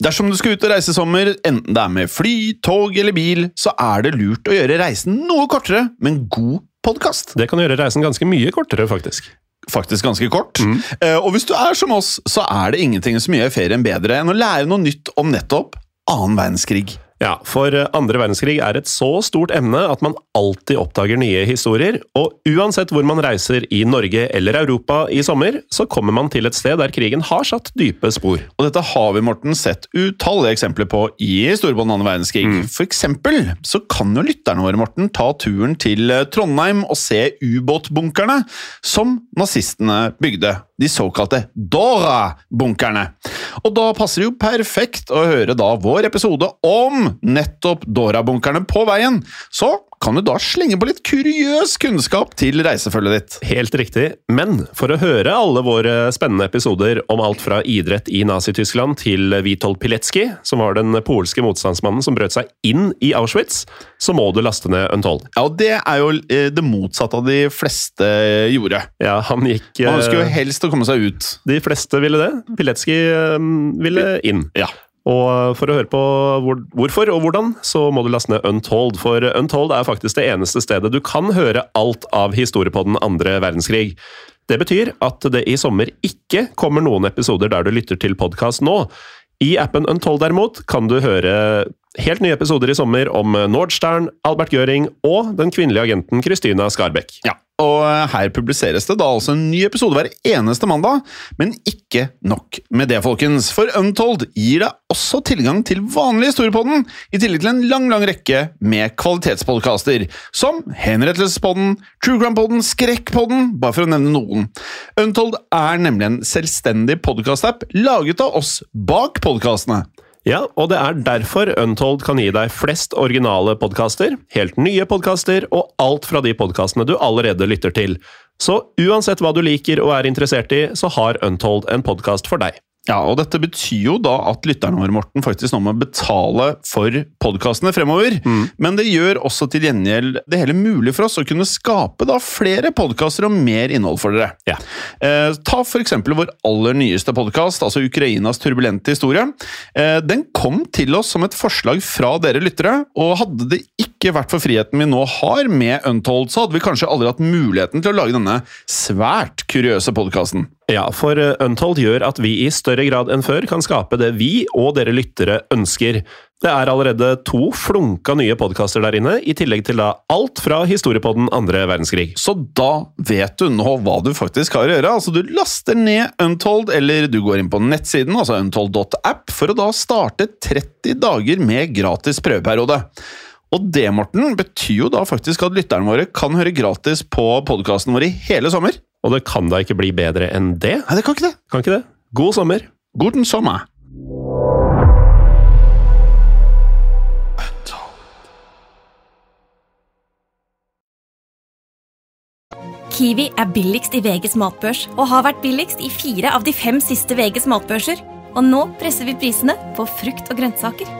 Dersom du skal ut og reise i sommer, enten det er med fly, tog eller bil, så er det lurt å gjøre reisen noe kortere med en god podkast. Det kan gjøre reisen ganske mye kortere, faktisk. Faktisk ganske kort. Eh, Og hvis du er som oss, så er det ingenting som gjør ferien bedre enn å lære noe nytt om nettopp annen verdenskrig. Ja, for eh, andre verdenskrig er et så stort emne at man alltid oppdager nye historier, og uansett hvor man reiser i Norge eller Europa i sommer, så kommer man til et sted der krigen har satt dype spor. Og dette har vi, Morten, sett utallige eksempler på i Storbånd annen verdenskrig. For eksempel så kan jo lytterne våre, Morten, ta turen til eh, Trondheim og se ubåtbunkerne som nazistene bygde. De såkalte Dora-bunkerne. Og da passer det jo perfekt å høre da vår episode om nettopp Dora-bunkerne på veien. Så kan du da slenge på litt kuriøs kunnskap til reisefølget ditt. Helt riktig, men for å høre alle våre spennende episoder om alt fra idrett i Nazi-Tyskland til Witold Pilecki, som var den polske motstandsmannen som brøt seg inn i Auschwitz, så må du laste ned Untold. Ja, og Det er jo eh, det motsatte av de fleste gjorde. Ja, han gikk Man ønsker jo eh, helst å komme seg ut. De fleste ville det. Pilecki eh, ville inn. Ja. Og for å høre på hvor, hvorfor og hvordan, så må du laste ned Untold. For Untold er faktisk det eneste stedet du kan høre alt av historie på den andre verdenskrig. Det betyr at det i sommer ikke kommer noen episoder der du lytter til podkast nå. I appen Untold derimot kan du høre helt nye episoder i sommer om Nordstern, Albert Göring og den kvinnelige agenten Christina Skarbekk. Ja, og eh, her publiseres det da altså en ny episode hver eneste mandag, men ikke nok med det, folkens. For Untold gir deg også tilgang til vanlig historiepodden, i tillegg til en lang, lang rekke med kvalitetspodkaster, som Henrettelsespodden, True Crime-podden, Skrekkpodden, bare for å nevne noen. Untold er nemlig en selvstendig podkastapp laget av oss bak podkastene. Ja, og det er derfor Untold kan gi deg flest originale podkaster, helt nye podkaster og alt fra de podkastene du allerede lytter til. Så uansett hva du liker og er interessert i, så har Untold en podkast for deg. Ja, og Dette betyr jo da at lytterne våre Morten, faktisk nå må betale for podkastene fremover. Men det gjør også til gjengjeld det hele mulig for oss å kunne skape da flere podkaster og mer innhold for dere. Ja. Eh, ta eksempel vår aller nyeste podkast, altså Ukrainas turbulente historie. Eh, den kom til oss som et forslag fra dere lyttere, og hadde det ikke vært for friheten vi nå har med Untold, så hadde vi kanskje aldri hatt muligheten til å lage denne svært kuriøse podkasten. Ja, for eh, Untold gjør at vi i større grad enn før kan skape det vi og dere lyttere ønsker. Det er allerede to flunka nye podkaster der inne, i tillegg til da alt fra historiepodden andre verdenskrig. Så da vet du nå hva du faktisk har å gjøre. Altså Du laster ned Untold, eller du går inn på nettsiden, altså untold.app, for å da starte 30 dager med gratis prøveperiode. Og det, Morten, betyr jo da faktisk at lytterne våre kan høre gratis på podkasten vår i hele sommer. Og det kan da ikke bli bedre enn det? Nei, det kan ikke det. Kan ikke det? God sommer! Guten sommer. Kiwi er billigst i VGs matbørs og har vært billigst i fire av de fem siste VGs matbørser. Og nå presser vi prisene på frukt og grønnsaker.